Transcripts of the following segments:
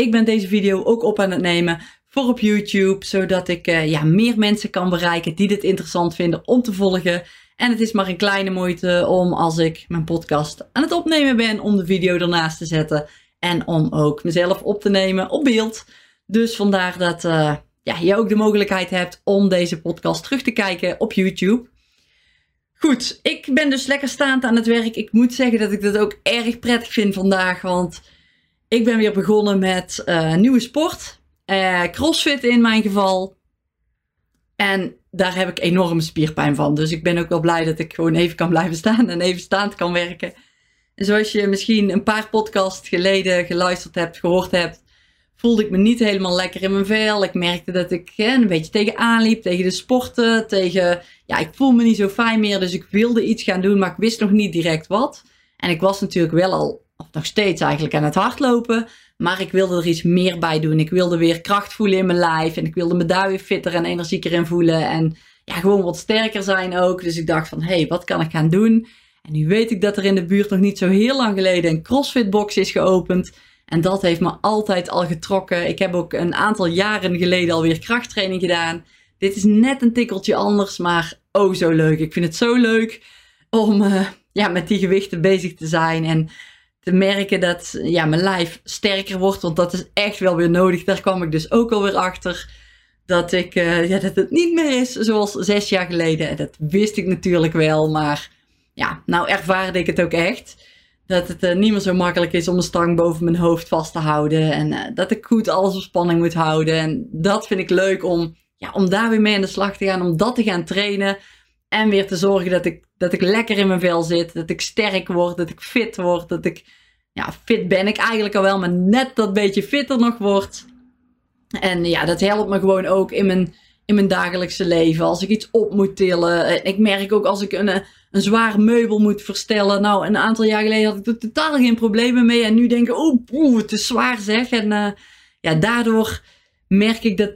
ik ben deze video ook op aan het nemen voor op YouTube, zodat ik uh, ja, meer mensen kan bereiken die dit interessant vinden om te volgen. En het is maar een kleine moeite om als ik mijn podcast aan het opnemen ben, om de video ernaast te zetten. En om ook mezelf op te nemen op beeld. Dus vandaar dat uh, ja, je ook de mogelijkheid hebt om deze podcast terug te kijken op YouTube. Goed, ik ben dus lekker staand aan het werk. Ik moet zeggen dat ik dat ook erg prettig vind vandaag. Want ik ben weer begonnen met uh, nieuwe sport. Uh, crossfit in mijn geval. En daar heb ik enorme spierpijn van. Dus ik ben ook wel blij dat ik gewoon even kan blijven staan en even staand kan werken. En zoals je misschien een paar podcasts geleden geluisterd hebt, gehoord hebt, voelde ik me niet helemaal lekker in mijn vel. Ik merkte dat ik een beetje tegenaan liep, tegen de sporten, tegen... Ja, ik voel me niet zo fijn meer, dus ik wilde iets gaan doen, maar ik wist nog niet direct wat. En ik was natuurlijk wel al, of nog steeds eigenlijk, aan het hardlopen. Maar ik wilde er iets meer bij doen. Ik wilde weer kracht voelen in mijn lijf. En ik wilde me daar weer fitter en energieker in voelen. En ja, gewoon wat sterker zijn ook. Dus ik dacht van, hé, hey, wat kan ik gaan doen? En nu weet ik dat er in de buurt nog niet zo heel lang geleden een CrossFit box is geopend. En dat heeft me altijd al getrokken. Ik heb ook een aantal jaren geleden alweer krachttraining gedaan. Dit is net een tikkeltje anders, maar oh zo leuk. Ik vind het zo leuk om uh, ja, met die gewichten bezig te zijn. En te merken dat ja, mijn lijf sterker wordt. Want dat is echt wel weer nodig. Daar kwam ik dus ook alweer achter. Dat, ik, uh, ja, dat het niet meer is zoals zes jaar geleden. En dat wist ik natuurlijk wel. Maar ja, nou ervaarde ik het ook echt. Dat het uh, niet meer zo makkelijk is om een stang boven mijn hoofd vast te houden. En uh, dat ik goed alles op spanning moet houden. En dat vind ik leuk om, ja, om daar weer mee aan de slag te gaan. Om dat te gaan trainen. En weer te zorgen dat ik, dat ik lekker in mijn vel zit. Dat ik sterk word. Dat ik fit word. Dat ik, ja, fit ben ik eigenlijk al wel. Maar net dat beetje fitter nog word. En ja, dat helpt me gewoon ook in mijn, in mijn dagelijkse leven. Als ik iets op moet tillen. Ik merk ook als ik een, een zwaar meubel moet verstellen. Nou, een aantal jaar geleden had ik er totaal geen problemen mee. En nu denk ik, oh, poeh, het is zwaar zeg. En uh, ja, daardoor merk ik dat,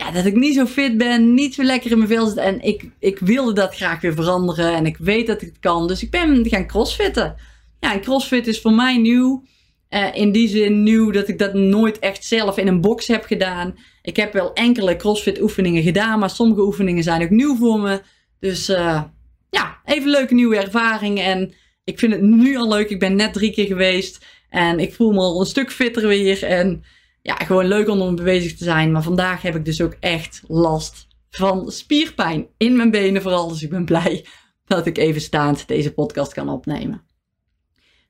ja, dat ik niet zo fit ben, niet zo lekker in mijn vel zit. En ik, ik wilde dat graag weer veranderen en ik weet dat ik het kan. Dus ik ben gaan crossfitten. Ja, en crossfit is voor mij nieuw. Uh, in die zin nieuw dat ik dat nooit echt zelf in een box heb gedaan. Ik heb wel enkele crossfit oefeningen gedaan, maar sommige oefeningen zijn ook nieuw voor me. Dus uh, ja, even leuke nieuwe ervaring. En ik vind het nu al leuk. Ik ben net drie keer geweest. En ik voel me al een stuk fitter weer. En ja, gewoon leuk om ermee bezig te zijn. Maar vandaag heb ik dus ook echt last van spierpijn in mijn benen vooral. Dus ik ben blij dat ik even staand deze podcast kan opnemen.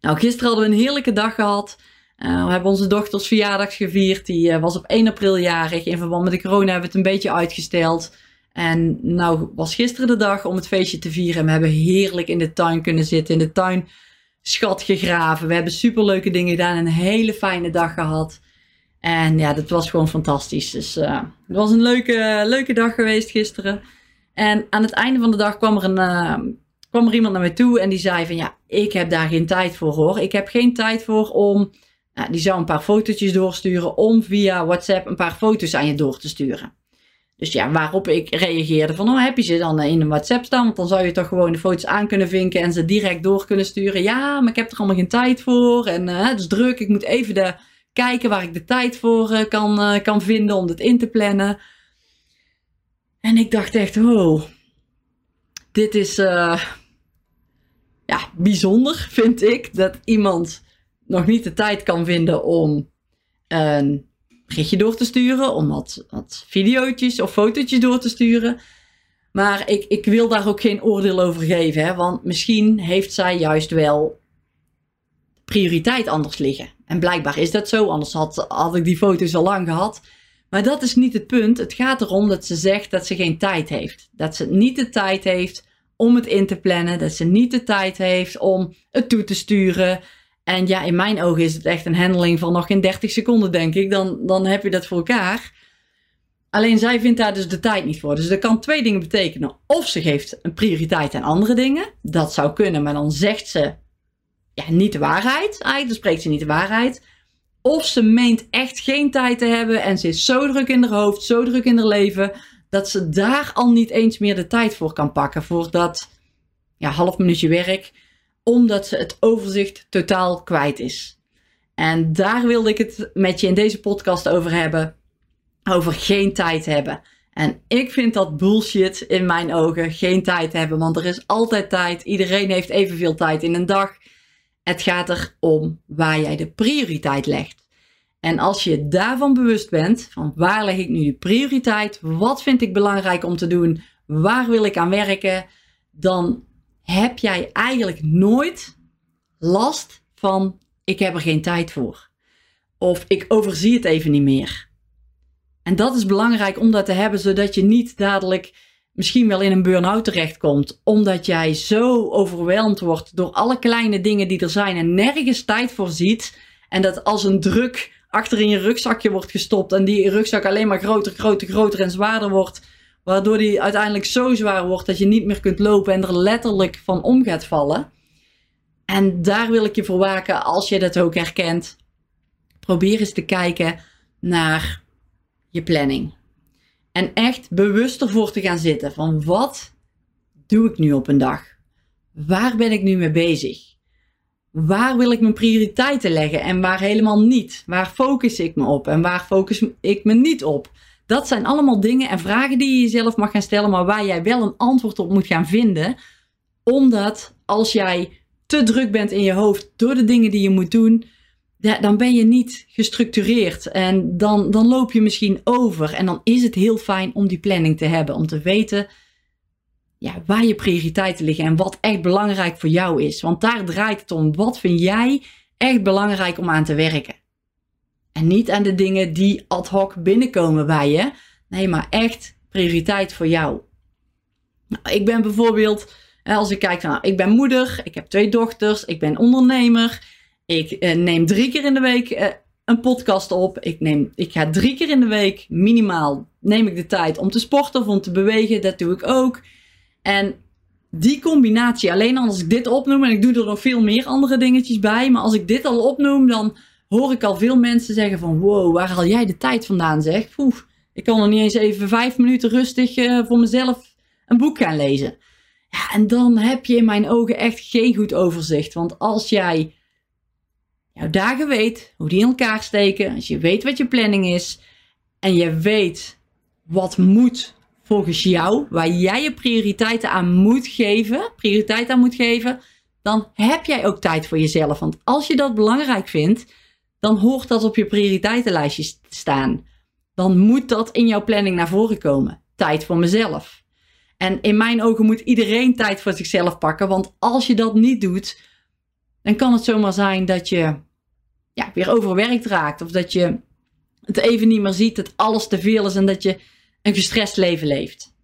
Nou, gisteren hadden we een heerlijke dag gehad. Uh, we hebben onze dochters verjaardag gevierd. Die uh, was op 1 april jarig. In verband met de corona hebben we het een beetje uitgesteld. En nou was gisteren de dag om het feestje te vieren. En we hebben heerlijk in de tuin kunnen zitten. In de tuin schat gegraven. We hebben superleuke dingen gedaan. Een hele fijne dag gehad. En ja, dat was gewoon fantastisch. Dus uh, het was een leuke, leuke dag geweest gisteren. En aan het einde van de dag kwam er, een, uh, kwam er iemand naar mij toe. En die zei van ja, ik heb daar geen tijd voor hoor. Ik heb geen tijd voor om... Nou, die zou een paar fotootjes doorsturen om via WhatsApp een paar foto's aan je door te sturen. Dus ja, waarop ik reageerde van, oh, heb je ze dan in een WhatsApp staan? Want dan zou je toch gewoon de foto's aan kunnen vinken en ze direct door kunnen sturen. Ja, maar ik heb er allemaal geen tijd voor en het is druk. Ik moet even de, kijken waar ik de tijd voor uh, kan, uh, kan vinden om dit in te plannen. En ik dacht echt, oh, dit is ja, bijzonder, vind ik. Dat iemand nog niet de tijd kan vinden om een berichtje door te sturen, om wat, wat video's of fotootjes door te sturen. Maar ik, ik wil daar ook geen oordeel over geven, hè, want misschien heeft zij juist wel prioriteit anders liggen. En blijkbaar is dat zo, anders had, ik die foto's al lang gehad. Maar dat is niet het punt. Het gaat erom dat ze zegt dat ze geen tijd heeft. Dat ze niet de tijd heeft om het in te plannen. Dat ze niet de tijd heeft om het toe te sturen. En ja, in mijn ogen is het echt een handeling van nog geen 30 seconden, denk ik. Dan, dan heb je dat voor elkaar. Alleen zij vindt daar dus de tijd niet voor. Dus dat kan twee dingen betekenen. Of ze geeft een prioriteit aan andere dingen. Dat zou kunnen, maar dan zegt ze ja, niet de waarheid. Eigenlijk dan spreekt ze niet de waarheid. Of ze meent echt geen tijd te hebben en ze is zo druk in haar hoofd, zo druk in haar leven, dat ze daar al niet eens meer de tijd voor kan pakken. Voor dat ja, half minuutje werk, omdat ze het overzicht totaal kwijt is. En daar wilde ik het met je in deze podcast over hebben. Over geen tijd hebben. En ik vind dat bullshit in mijn ogen. Geen tijd hebben. Want er is altijd tijd. Iedereen heeft evenveel tijd in een dag. Het gaat erom waar jij de prioriteit legt. En als je daarvan bewust bent, van waar leg ik nu de prioriteit, wat vind ik belangrijk om te doen, waar wil ik aan werken, dan heb jij eigenlijk nooit last van ik heb er geen tijd voor. Of ik overzie het even niet meer. En dat is belangrijk om dat te hebben, zodat je niet dadelijk misschien wel in een burn-out terechtkomt, omdat jij zo overweldigd wordt door alle kleine dingen die er zijn en nergens tijd voor ziet. En dat als een druk achter in je rugzakje wordt gestopt en die rugzak alleen maar groter, groter, groter en zwaarder wordt, waardoor die uiteindelijk zo zwaar wordt dat je niet meer kunt lopen en er letterlijk van om gaat vallen. En daar wil ik je voor waken als je dat ook herkent. Probeer eens te kijken naar je planning. En echt bewust ervoor te gaan zitten van wat doe ik nu op een dag? Waar ben ik nu mee bezig? Waar wil ik mijn prioriteiten leggen en waar helemaal niet? Waar focus ik me op en waar focus ik me niet op? Dat zijn allemaal dingen en vragen die je jezelf mag gaan stellen, maar waar jij wel een antwoord op moet gaan vinden. Omdat als jij te druk bent in je hoofd door de dingen die je moet doen, dan ben je niet gestructureerd en dan, dan loop je misschien over. En dan is het heel fijn om die planning te hebben, om te weten ja, waar je prioriteiten liggen en wat echt belangrijk voor jou is. Want daar draait het om. Wat vind jij echt belangrijk om aan te werken? En niet aan de dingen die ad hoc binnenkomen bij je. Nee, maar echt prioriteit voor jou. Nou, ik ben bijvoorbeeld, als ik kijk nou, ik ben moeder, ik heb twee dochters, ik ben ondernemer. Ik eh, neem drie keer in de week eh, een podcast op. Ik, neem, ik ga drie keer in de week minimaal neem ik de tijd om te sporten of om te bewegen. Dat doe ik ook. En die combinatie, alleen als ik dit opnoem, en ik doe er nog veel meer andere dingetjes bij, maar als ik dit al opnoem, dan hoor ik al veel mensen zeggen van wow, waar haal jij de tijd vandaan zeg? Oeh, ik kan nog niet eens even vijf minuten rustig uh, voor mezelf een boek gaan lezen. Ja, en dan heb je in mijn ogen echt geen goed overzicht. Want als jij jouw dagen weet, hoe die in elkaar steken, als je weet wat je planning is en je weet wat moet volgens jou, waar jij je prioriteiten aan moet geven, prioriteit aan moet geven, dan heb jij ook tijd voor jezelf. Want als je dat belangrijk vindt, dan hoort dat op je prioriteitenlijstje te staan. Dan moet dat in jouw planning naar voren komen. Tijd voor mezelf. En in mijn ogen moet iedereen tijd voor zichzelf pakken, want als je dat niet doet, dan kan het zomaar zijn dat je ja, weer overwerkt raakt. Of dat je het even niet meer ziet, dat alles te veel is en dat je een gestrest leven leeft.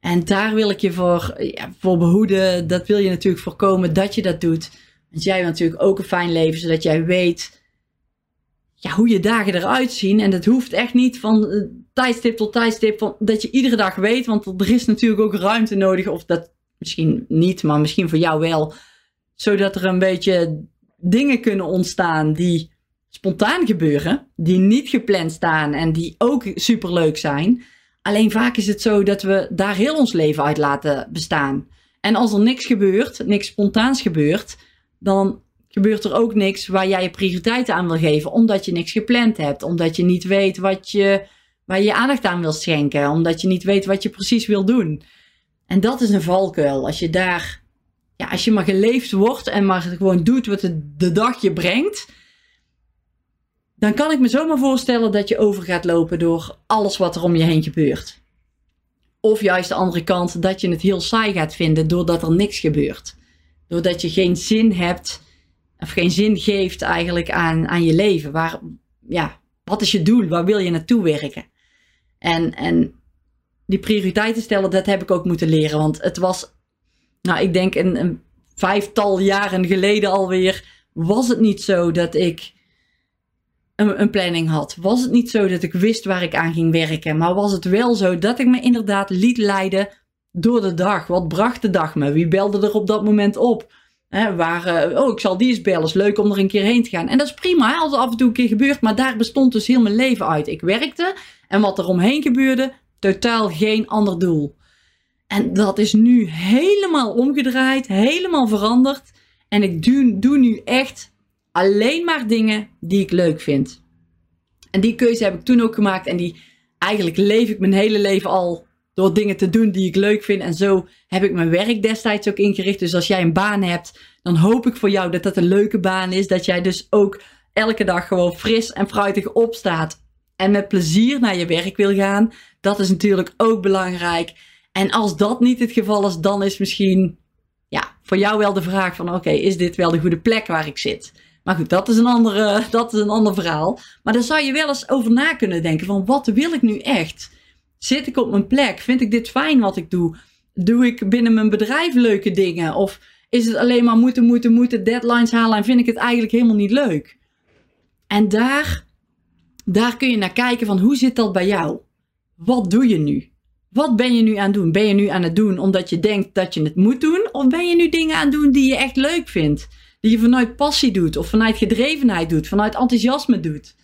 En daar wil ik je voor, ja, voor behoeden. Dat wil je natuurlijk voorkomen dat je dat doet. Want jij wil natuurlijk ook een fijn leven, zodat jij weet ja, hoe je dagen eruit zien. En dat hoeft echt niet van uh, tijdstip tot tijdstip, van, dat je iedere dag weet. Want er is natuurlijk ook ruimte nodig, of dat misschien niet, maar misschien voor jou wel. Zodat er een beetje dingen kunnen ontstaan die spontaan gebeuren, die niet gepland staan en die ook superleuk zijn. Alleen vaak is het zo dat we daar heel ons leven uit laten bestaan. En als er niks gebeurt, niks spontaans gebeurt, dan gebeurt er ook niks waar jij je prioriteiten aan wil geven, omdat je niks gepland hebt, omdat je niet weet wat je, waar je, je aandacht aan wil schenken, omdat je niet weet wat je precies wil doen. En dat is een valkuil. Als je daar, ja, als je maar geleefd wordt en maar gewoon doet wat de, de dag je brengt, dan kan ik me zomaar voorstellen dat je over gaat lopen door alles wat er om je heen gebeurt. Of juist de andere kant, dat je het heel saai gaat vinden doordat er niks gebeurt. Doordat je geen zin hebt, of geen zin geeft eigenlijk aan, aan je leven. Waar, ja, wat is je doel? Waar wil je naartoe werken? En, en die prioriteiten stellen, dat heb ik ook moeten leren. Want het was, nou, ik denk een, vijftal jaren geleden alweer Was het niet zo dat ik een, planning had? Was het niet zo dat ik wist waar ik aan ging werken? Maar was het wel zo dat ik me inderdaad liet leiden door de dag? Wat bracht de dag me? Wie belde er op dat moment op? waar, uh, oh, ik zal die eens bellen. is leuk om er een keer heen te gaan. En dat is prima, als het af en toe een keer gebeurt. Maar daar bestond dus heel mijn leven uit. Ik werkte en wat er omheen gebeurde, totaal geen ander doel. En dat is nu helemaal omgedraaid, helemaal veranderd. En ik doe, doe nu echt alleen maar dingen die ik leuk vind. En die keuze heb ik toen ook gemaakt. En die eigenlijk leef ik mijn hele leven al door dingen te doen die ik leuk vind. En zo heb ik mijn werk destijds ook ingericht. Dus als jij een baan hebt, dan hoop ik voor jou dat dat een leuke baan is. Dat jij dus ook elke dag gewoon fris en fruitig opstaat. En met plezier naar je werk wil gaan. Dat is natuurlijk ook belangrijk. En als dat niet het geval is, dan is misschien ja, voor jou wel de vraag van oké, is dit wel de goede plek waar ik zit? Maar goed, dat is, een andere, dat is een ander verhaal. Maar daar zou je wel eens over na kunnen denken van wat wil ik nu echt? Zit ik op mijn plek? Vind ik dit fijn wat ik doe? Doe ik binnen mijn bedrijf leuke dingen? Of is het alleen maar moeten, moeten, moeten, deadlines halen en vind ik het eigenlijk helemaal niet leuk? En daar, daar kun je naar kijken van hoe zit dat bij jou? Wat doe je nu? Wat ben je nu aan het doen? Ben je nu aan het doen omdat je denkt dat je het moet doen? Of ben je nu dingen aan het doen die je echt leuk vindt? Die je vanuit passie doet, of vanuit gedrevenheid doet, vanuit enthousiasme doet?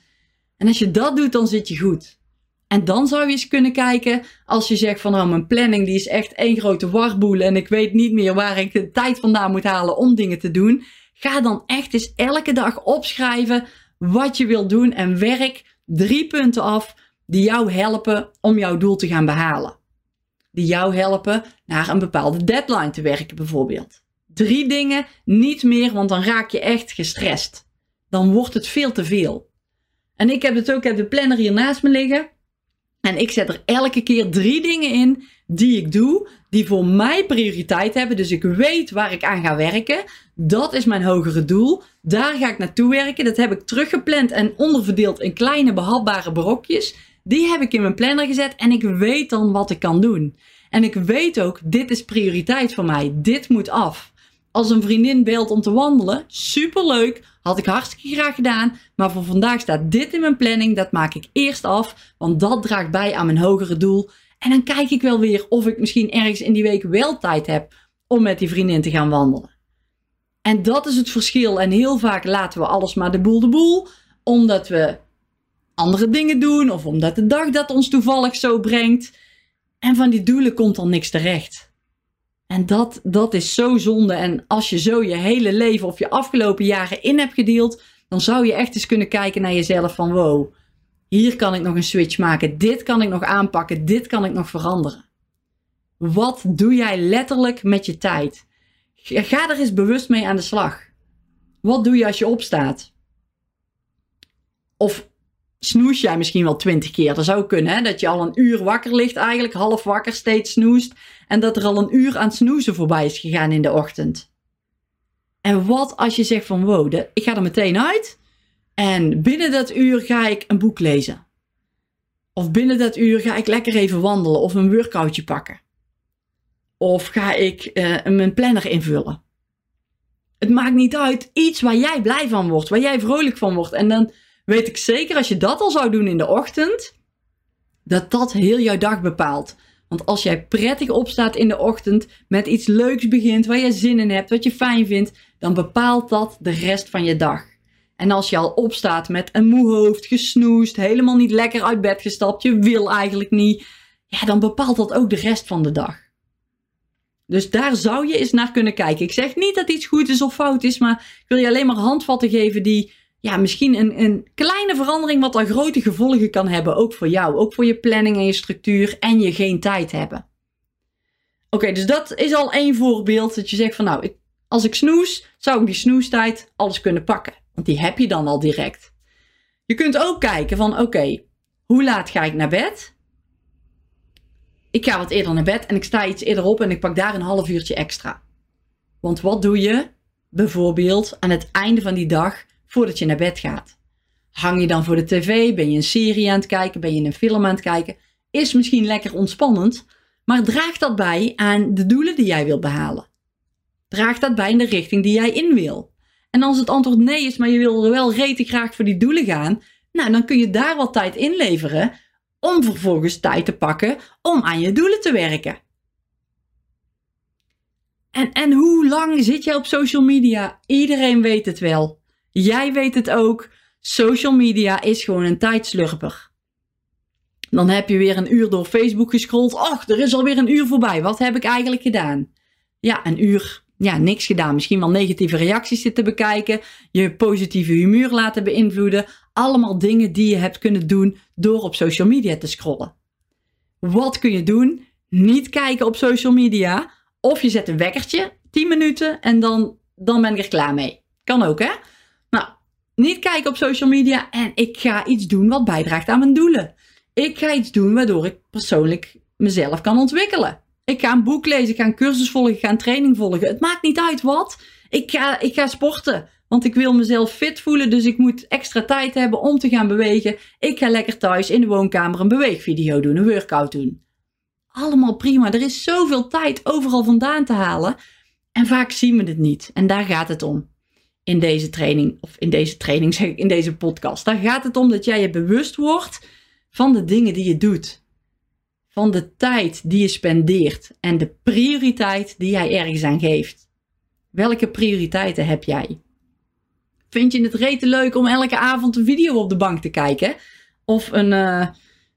En als je dat doet, dan zit je goed. En dan zou je eens kunnen kijken, als je zegt van nou, mijn planning die is echt één grote warboel en ik weet niet meer waar ik de tijd vandaan moet halen om dingen te doen. Ga dan echt eens elke dag opschrijven wat je wilt doen en werk drie punten af die jou helpen om jouw doel te gaan behalen. Die jou helpen naar een bepaalde deadline te werken bijvoorbeeld. Drie dingen, niet meer, want dan raak je echt gestrest. Dan wordt het veel te veel. En ik heb het ook, ik heb de planner hier naast me liggen. En ik zet er elke keer drie dingen in die ik doe, die voor mij prioriteit hebben. Dus ik weet waar ik aan ga werken. Dat is mijn hogere doel. Daar ga ik naartoe werken. Dat heb ik teruggepland en onderverdeeld in kleine behapbare brokjes. Die heb ik in mijn planner gezet en ik weet dan wat ik kan doen. En ik weet ook, dit is prioriteit voor mij. Dit moet af. Als een vriendin belt om te wandelen, superleuk. Had ik hartstikke graag gedaan. Maar voor vandaag staat dit in mijn planning. Dat maak ik eerst af. Want dat draagt bij aan mijn hogere doel. En dan kijk ik wel weer of ik misschien ergens in die week wel tijd heb om met die vriendin te gaan wandelen. En dat is het verschil. En heel vaak laten we alles maar de boel de boel. Omdat we andere dingen doen. Of omdat de dag dat ons toevallig zo brengt. En van die doelen komt dan niks terecht. En dat, dat is zo zonde. En als je zo je hele leven of je afgelopen jaren in hebt gedeeld, dan zou je echt eens kunnen kijken naar jezelf van wow, hier kan ik nog een switch maken, dit kan ik nog aanpakken, dit kan ik nog veranderen. Wat doe jij letterlijk met je tijd? Ga er eens bewust mee aan de slag. Wat doe je als je opstaat? Of snoes jij misschien wel twintig keer. Dat zou kunnen, hè? dat je al een uur wakker ligt eigenlijk, half wakker, steeds snoest. En dat er al een uur aan snoezen voorbij is gegaan in de ochtend. En wat als je zegt van wow, ik ga er meteen uit. En binnen dat uur ga ik een boek lezen. Of binnen dat uur ga ik lekker even wandelen of een workoutje pakken. Of ga ik uh, mijn planner invullen. Het maakt niet uit. Iets waar jij blij van wordt, waar jij vrolijk van wordt. En dan weet ik zeker als je dat al zou doen in de ochtend, dat dat heel jouw dag bepaalt. Want als jij prettig opstaat in de ochtend, met iets leuks begint, waar je zin in hebt, wat je fijn vindt, dan bepaalt dat de rest van je dag. En als je al opstaat met een moe hoofd, gesnoest, helemaal niet lekker uit bed gestapt, je wil eigenlijk niet, ja, dan bepaalt dat ook de rest van de dag. Dus daar zou je eens naar kunnen kijken. Ik zeg niet dat iets goed is of fout is, maar ik wil je alleen maar handvatten geven die ja, misschien een, een kleine verandering wat al grote gevolgen kan hebben. Ook voor jou, ook voor je planning en je structuur en je geen tijd hebben. Oké, dus dat is al één voorbeeld dat je zegt van nou, ik, als ik snoes, zou ik die snoestijd alles kunnen pakken. Want die heb je dan al direct. Je kunt ook kijken van oké, hoe laat ga ik naar bed? Ik ga wat eerder naar bed en ik sta iets eerder op en ik pak daar een half uurtje extra. Want wat doe je bijvoorbeeld aan het einde van die dag voordat je naar bed gaat. Hang je dan voor de tv? Ben je een serie aan het kijken? Ben je een film aan het kijken? Is misschien lekker ontspannend, maar draagt dat bij aan de doelen die jij wil behalen? Draagt dat bij in de richting die jij in wil? En als het antwoord nee is, maar je wil er wel rete graag voor die doelen gaan, nou, dan kun je daar wat tijd inleveren om vervolgens tijd te pakken om aan je doelen te werken. En, en hoe lang zit jij op social media? Iedereen weet het wel. Jij weet het ook. Social media is gewoon een tijdslurper. Dan heb je weer een uur door Facebook gescrolld. Och, er is alweer een uur voorbij. Wat heb ik eigenlijk gedaan? Ja, een uur. Ja, niks gedaan. Misschien wel negatieve reacties zitten bekijken. Je positieve humeur laten beïnvloeden. Allemaal dingen die je hebt kunnen doen door op social media te scrollen. Wat kun je doen? Niet kijken op social media. Of je zet een wekkertje, 10 minuten, en dan, dan ben ik er klaar mee. Kan ook, hè? Niet kijken op social media en ik ga iets doen wat bijdraagt aan mijn doelen. Ik ga iets doen waardoor ik persoonlijk mezelf kan ontwikkelen. Ik ga een boek lezen, ik ga een cursus volgen, ik ga een training volgen. Het maakt niet uit wat. Ik ga, ik ga sporten. Want ik wil mezelf fit voelen, dus ik moet extra tijd hebben om te gaan bewegen. Ik ga lekker thuis in de woonkamer een beweegvideo doen, een workout doen. Allemaal prima. Er is zoveel tijd overal vandaan te halen. En vaak zien we het niet. En daar gaat het om. In deze training, of in deze training zeg ik, in deze podcast. Daar gaat het om dat jij je bewust wordt van de dingen die je doet. Van de tijd die je spendeert. En de prioriteit die jij ergens aan geeft. Welke prioriteiten heb jij? Vind je het rete leuk om elke avond een video op de bank te kijken? Of een, uh,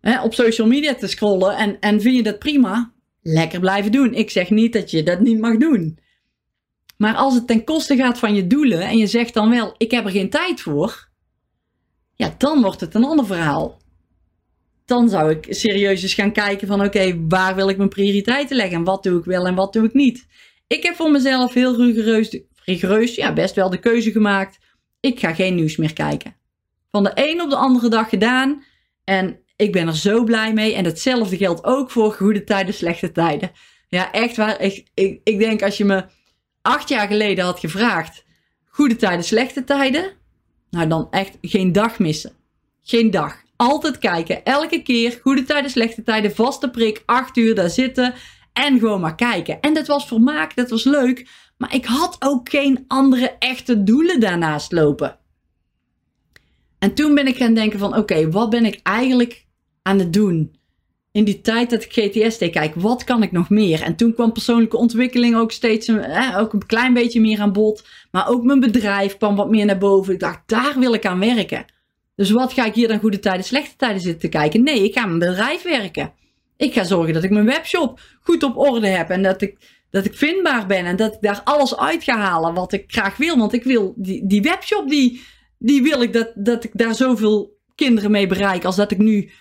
hè, op social media te scrollen en, en vind je dat prima? Lekker blijven doen. Ik zeg niet dat je dat niet mag doen. Maar als het ten koste gaat van je doelen en je zegt dan wel, ik heb er geen tijd voor, ja, dan wordt het een ander verhaal. Dan zou ik serieus eens gaan kijken van, oké, waar wil ik mijn prioriteiten leggen en wat doe ik wel en wat doe ik niet. Ik heb voor mezelf heel rigoureus, rigoureus ja, best wel de keuze gemaakt ik ga geen nieuws meer kijken. Van de een op de andere dag gedaan. En ik ben er zo blij mee. En hetzelfde geldt ook voor goede tijden, slechte tijden. Ja, echt waar. Ik, ik, ik denk als je me acht jaar geleden had gevraagd. Goede tijden, slechte tijden. Nou, dan echt geen dag missen. Geen dag. Altijd kijken. Elke keer. Goede tijden, slechte tijden. Vaste prik. Acht uur daar zitten. En gewoon maar kijken. En dat was vermaak. Dat was leuk. Maar ik had ook geen andere echte doelen daarnaast lopen. En toen ben ik gaan denken van oké, wat ben ik eigenlijk aan het doen? In die tijd dat ik GTS deed, kijk, wat kan ik nog meer? En toen kwam persoonlijke ontwikkeling ook steeds een, ook een klein beetje meer aan bod. Maar ook mijn bedrijf kwam wat meer naar boven. Ik dacht, daar wil ik aan werken. Dus wat ga ik hier dan goede tijden, slechte tijden zitten te kijken? Nee, ik ga mijn bedrijf werken. Ik ga zorgen dat ik mijn webshop goed op orde heb en dat ik dat ik vindbaar ben en dat ik daar alles uit ga halen wat ik graag wil. Want ik wil die, die webshop, die, die wil ik dat, dat ik daar zoveel kinderen mee bereik als dat ik nu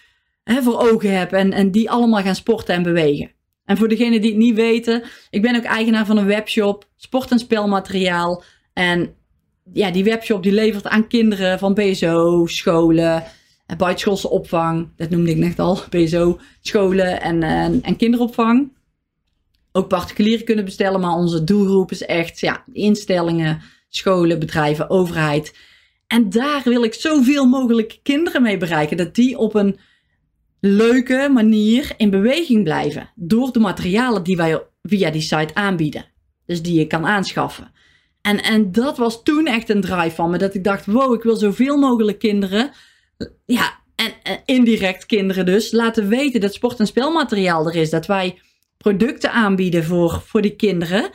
hè, voor ogen heb. En, en die allemaal gaan sporten en bewegen. En voor degenen die het niet weten, ik ben ook eigenaar van een webshop, sport- en spelmateriaal. En ja, die webshop die levert aan kinderen van BSO, scholen, buitenschoolse opvang. Dat noemde ik net al, BSO, scholen en, en, en kinderopvang ook particulieren kunnen bestellen. Maar onze doelgroep is echt ja, instellingen, scholen, bedrijven, overheid. En daar wil ik zoveel mogelijk kinderen mee bereiken. Dat die op een leuke manier in beweging blijven. Door de materialen die wij via die site aanbieden. Dus die je kan aanschaffen. En, en dat was toen echt een drive van me. Dat ik dacht, wow, ik wil zoveel mogelijk kinderen. Ja, en, indirect kinderen dus. Laten weten dat sport- en spelmateriaal er is. Dat wij producten aanbieden voor, voor die kinderen.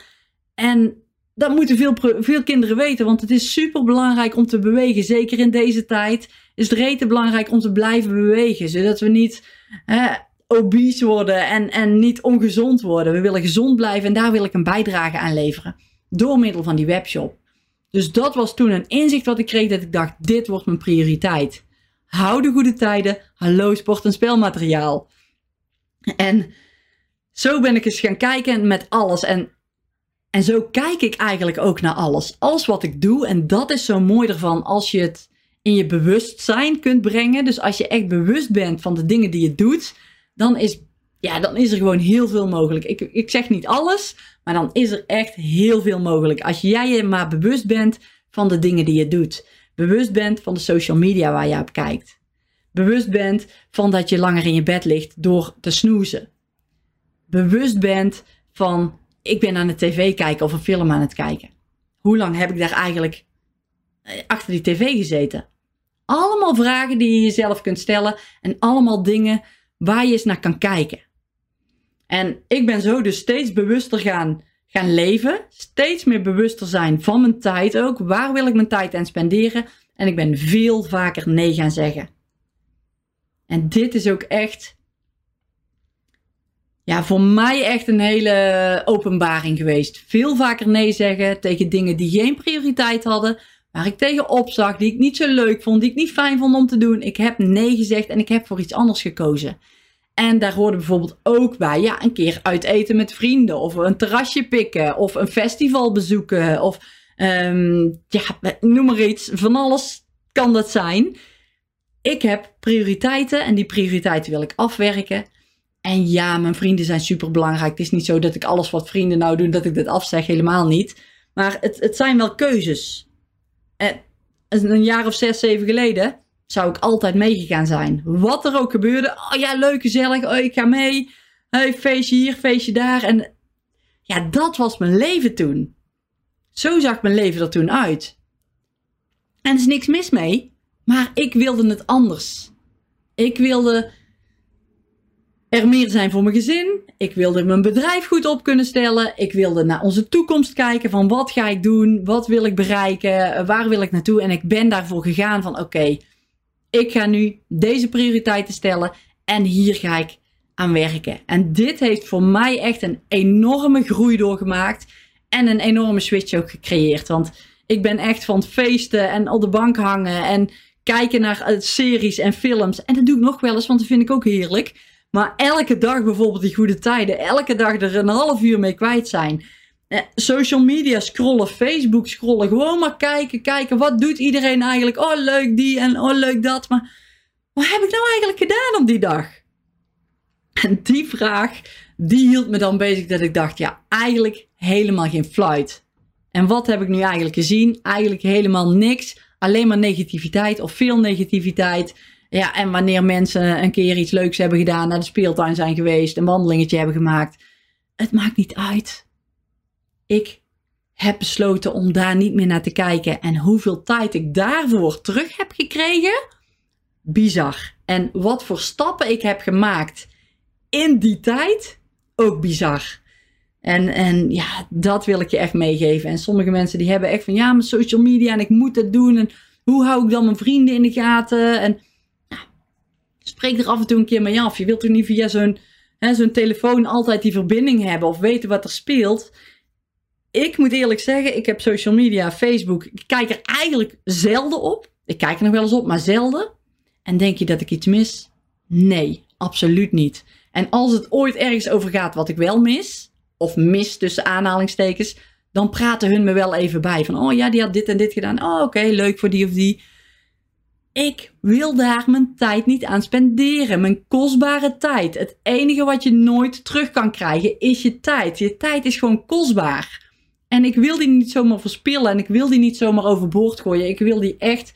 En dat moeten veel, veel kinderen weten, want het is super belangrijk om te bewegen. Zeker in deze tijd is het rete belangrijk om te blijven bewegen, zodat we niet hè, obese worden en, en niet ongezond worden. We willen gezond blijven en daar wil ik een bijdrage aan leveren door middel van die webshop. Dus dat was toen een inzicht wat ik kreeg dat ik dacht, dit wordt mijn prioriteit. Hou de goede tijden, hallo sport en spelmateriaal. En zo ben ik eens gaan kijken met alles. En, en zo kijk ik eigenlijk ook naar alles. Alles wat ik doe. En dat is zo mooi ervan als je het in je bewustzijn kunt brengen. Dus als je echt bewust bent van de dingen die je doet, dan is, ja, dan is er gewoon heel veel mogelijk. Ik, ik zeg niet alles, maar dan is er echt heel veel mogelijk. Als jij je maar bewust bent van de dingen die je doet. Bewust bent van de social media waar je op kijkt. Bewust bent van dat je langer in je bed ligt door te snoezen bewust bent van ik ben aan de tv kijken of een film aan het kijken. Hoe lang heb ik daar eigenlijk achter die tv gezeten. Allemaal vragen die je jezelf kunt stellen en allemaal dingen waar je eens naar kan kijken. En ik ben zo dus steeds bewuster gaan, gaan leven, steeds meer bewuster zijn van mijn tijd ook. Waar wil ik mijn tijd aan spenderen? En ik ben veel vaker nee gaan zeggen. En dit is ook echt, ja, voor mij echt een hele openbaring geweest. Veel vaker nee zeggen tegen dingen die geen prioriteit hadden, waar ik tegen opzag, die ik niet zo leuk vond, die ik niet fijn vond om te doen. Ik heb nee gezegd en ik heb voor iets anders gekozen. En daar hoorde bijvoorbeeld ook bij, ja, een keer uit eten met vrienden, of een terrasje pikken, of een festival bezoeken, of um, ja, noem maar iets. Van alles kan dat zijn. Ik heb prioriteiten en die prioriteiten wil ik afwerken. En ja, mijn vrienden zijn super belangrijk. Het is niet zo dat ik alles wat vrienden nou doen, dat ik dit afzeg. Helemaal niet. Maar het, het zijn wel keuzes. En een jaar of zes, zeven geleden zou ik altijd meegegaan zijn. Wat er ook gebeurde. Oh ja, leuk, gezellig. Oh, ik ga mee. Hey, feestje hier, feestje daar. En ja, dat was mijn leven toen. Zo zag mijn leven er toen uit. En er is niks mis mee. Maar ik wilde het anders. Ik wilde er meer zijn voor mijn gezin. Ik wilde mijn bedrijf goed op kunnen stellen. Ik wilde naar onze toekomst kijken van wat ga ik doen? Wat wil ik bereiken? Waar wil ik naartoe? En ik ben daarvoor gegaan van oké, ik ga nu deze prioriteiten stellen en hier ga ik aan werken. En dit heeft voor mij echt een enorme groei doorgemaakt en een enorme switch ook gecreëerd. Want ik ben echt van feesten en op de bank hangen en kijken naar eh, series en films. En dat doe ik nog wel eens, want dat vind ik ook heerlijk. Maar elke dag bijvoorbeeld die goede tijden, elke dag er een half uur mee kwijt zijn. Eh, social media scrollen, Facebook scrollen, gewoon maar kijken, kijken. Wat doet iedereen eigenlijk? Oh, leuk die en oh, leuk dat. Maar wat heb ik nou eigenlijk gedaan op die dag? En die vraag, die hield me dan bezig dat ik dacht, ja, eigenlijk helemaal geen fluit. En wat heb ik nu eigenlijk gezien? Eigenlijk helemaal niks. Alleen maar negativiteit of veel negativiteit. Ja, en wanneer mensen een keer iets leuks hebben gedaan, naar de speeltuin zijn geweest, een wandelingetje hebben gemaakt. Het maakt niet uit. Ik heb besloten om daar niet meer naar te kijken. En hoeveel tijd ik daarvoor terug heb gekregen, bizar. En wat voor stappen ik heb gemaakt in die tijd, ook bizar. En, en ja, dat wil ik je echt meegeven. En sommige mensen die hebben echt van ja, mijn social media en ik moet het doen. En hoe hou ik dan mijn vrienden in de gaten? En spreek er af en toe een keer mee af. Je wilt toch niet via zo'n telefoon altijd die verbinding hebben of weten wat er speelt. Ik moet eerlijk zeggen, ik heb social media, Facebook. Ik kijk er eigenlijk zelden op. Ik kijk er nog wel eens op, maar zelden. En denk je dat ik iets mis? Nee, absoluut niet. En als het ooit ergens over gaat wat ik wel mis, of mis tussen aanhalingstekens, dan praten hun me wel even bij. Van, oh ja, die had dit en dit gedaan. Oh, oké, leuk voor die of die. Ik wil daar mijn tijd niet aan spenderen. Mijn kostbare tijd. Het enige wat je nooit terug kan krijgen is je tijd. Je tijd is gewoon kostbaar. En ik wil die niet zomaar verspillen. En ik wil die niet zomaar overboord gooien. Ik wil die echt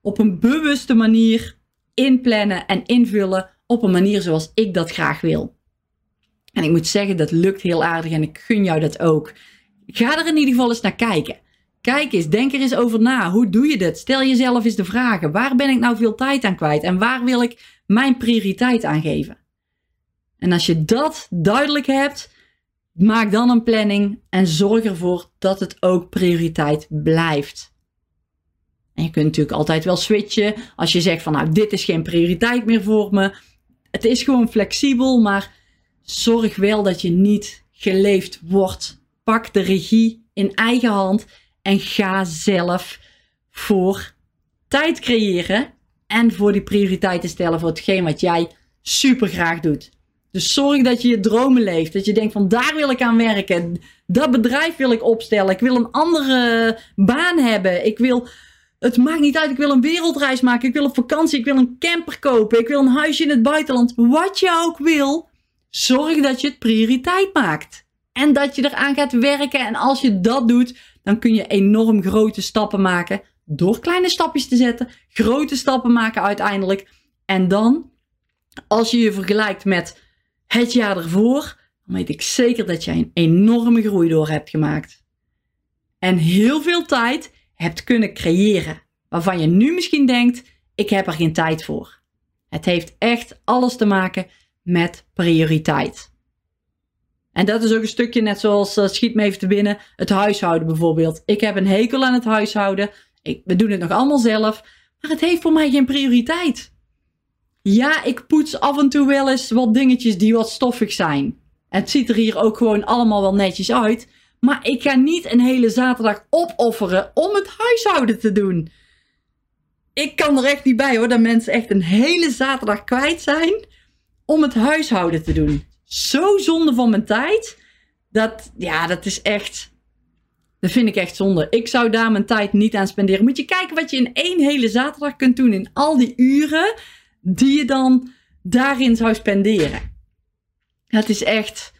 op een bewuste manier inplannen en invullen. Op een manier zoals ik dat graag wil. En ik moet zeggen, dat lukt heel aardig en ik gun jou dat ook. Ga er in ieder geval eens naar kijken. Kijk eens, denk er eens over na. Hoe doe je dit? Stel jezelf eens de vragen. Waar ben ik nou veel tijd aan kwijt? En waar wil ik mijn prioriteit aan geven? En als je dat duidelijk hebt, maak dan een planning en zorg ervoor dat het ook prioriteit blijft. En je kunt natuurlijk altijd wel switchen als je zegt van nou dit is geen prioriteit meer voor me. Het is gewoon flexibel, maar zorg wel dat je niet geleefd wordt. Pak de regie in eigen hand en ga zelf voor tijd creëren en voor die prioriteiten stellen voor hetgeen wat jij super graag doet. Dus zorg dat je je dromen leeft. Dat je denkt van daar wil ik aan werken. Dat bedrijf wil ik opstellen. Ik wil een andere baan hebben. Ik wil, het maakt niet uit. Ik wil een wereldreis maken. Ik wil op vakantie. Ik wil een camper kopen. Ik wil een huisje in het buitenland. Wat je ook wil. Zorg dat je het prioriteit maakt. En dat je eraan gaat werken. En als je dat doet, dan kun je enorm grote stappen maken. Door kleine stapjes te zetten. Grote stappen maken uiteindelijk. En dan, als je je vergelijkt met het jaar ervoor, dan weet ik zeker dat jij een enorme groei door hebt gemaakt. En heel veel tijd hebt kunnen creëren. Waarvan je nu misschien denkt, ik heb er geen tijd voor. Het heeft echt alles te maken met prioriteit. En dat is ook een stukje net zoals, uh, schiet me even te binnen, het huishouden bijvoorbeeld. Ik heb een hekel aan het huishouden. Ik, we doen het nog allemaal zelf. Maar het heeft voor mij geen prioriteit. Ja, ik poets af en toe wel eens wat dingetjes die wat stoffig zijn. Het ziet er hier ook gewoon allemaal wel netjes uit. Maar ik ga niet een hele zaterdag opofferen om het huishouden te doen. Ik kan er echt niet bij hoor, dat mensen echt een hele zaterdag kwijt zijn om het huishouden te doen. Zo zonde van mijn tijd. Dat, ja, dat is echt. Dat vind ik echt zonde. Ik zou daar mijn tijd niet aan spenderen. Moet je kijken wat je in één hele zaterdag kunt doen. In al die uren die je dan daarin zou spenderen. Het is echt.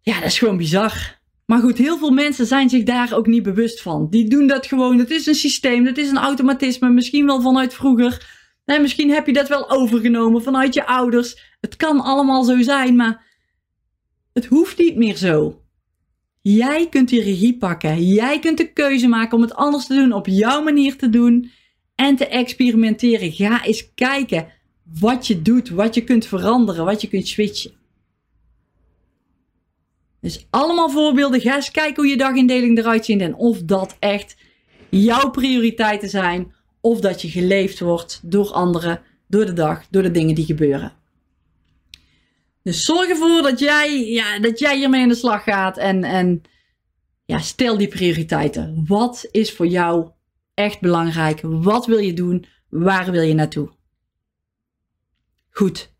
Ja, dat is gewoon bizar. Maar goed, heel veel mensen zijn zich daar ook niet bewust van. Die doen dat gewoon. Het is een systeem, het is een automatisme. Misschien wel vanuit vroeger. Nee, misschien heb je dat wel overgenomen vanuit je ouders. Het kan allemaal zo zijn, maar het hoeft niet meer zo. Jij kunt die regie pakken. Jij kunt de keuze maken om het anders te doen, op jouw manier te doen en te experimenteren. Ga eens kijken wat je doet, wat je kunt veranderen, wat je kunt switchen. Dus allemaal voorbeelden. Ga eens kijken hoe je dagindeling eruit ziet en of dat echt jouw prioriteiten zijn. Of dat je geleefd wordt door anderen, door de dag, door de dingen die gebeuren. Dus zorg ervoor dat jij, ja, dat jij hiermee aan de slag gaat en, en ja, stel die prioriteiten. Wat is voor jou echt belangrijk? Wat wil je doen? Waar wil je naartoe? Goed.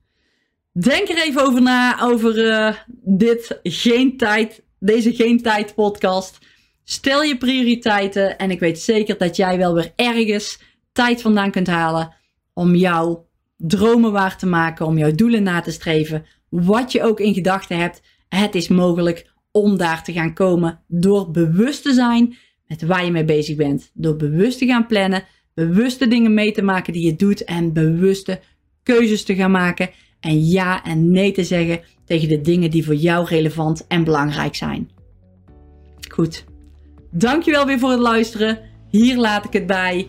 Denk er even over na, over uh, dit geen tijd, deze geen tijd podcast. Stel je prioriteiten en ik weet zeker dat jij wel weer ergens tijd vandaan kunt halen om jouw dromen waar te maken, om jouw doelen na te streven. Wat je ook in gedachten hebt, het is mogelijk om daar te gaan komen door bewust te zijn met waar je mee bezig bent. Door bewust te gaan plannen, bewuste dingen mee te maken die je doet en bewuste keuzes te gaan maken en ja en nee te zeggen tegen de dingen die voor jou relevant en belangrijk zijn. Goed. Dankjewel weer voor het luisteren. Hier laat ik het bij.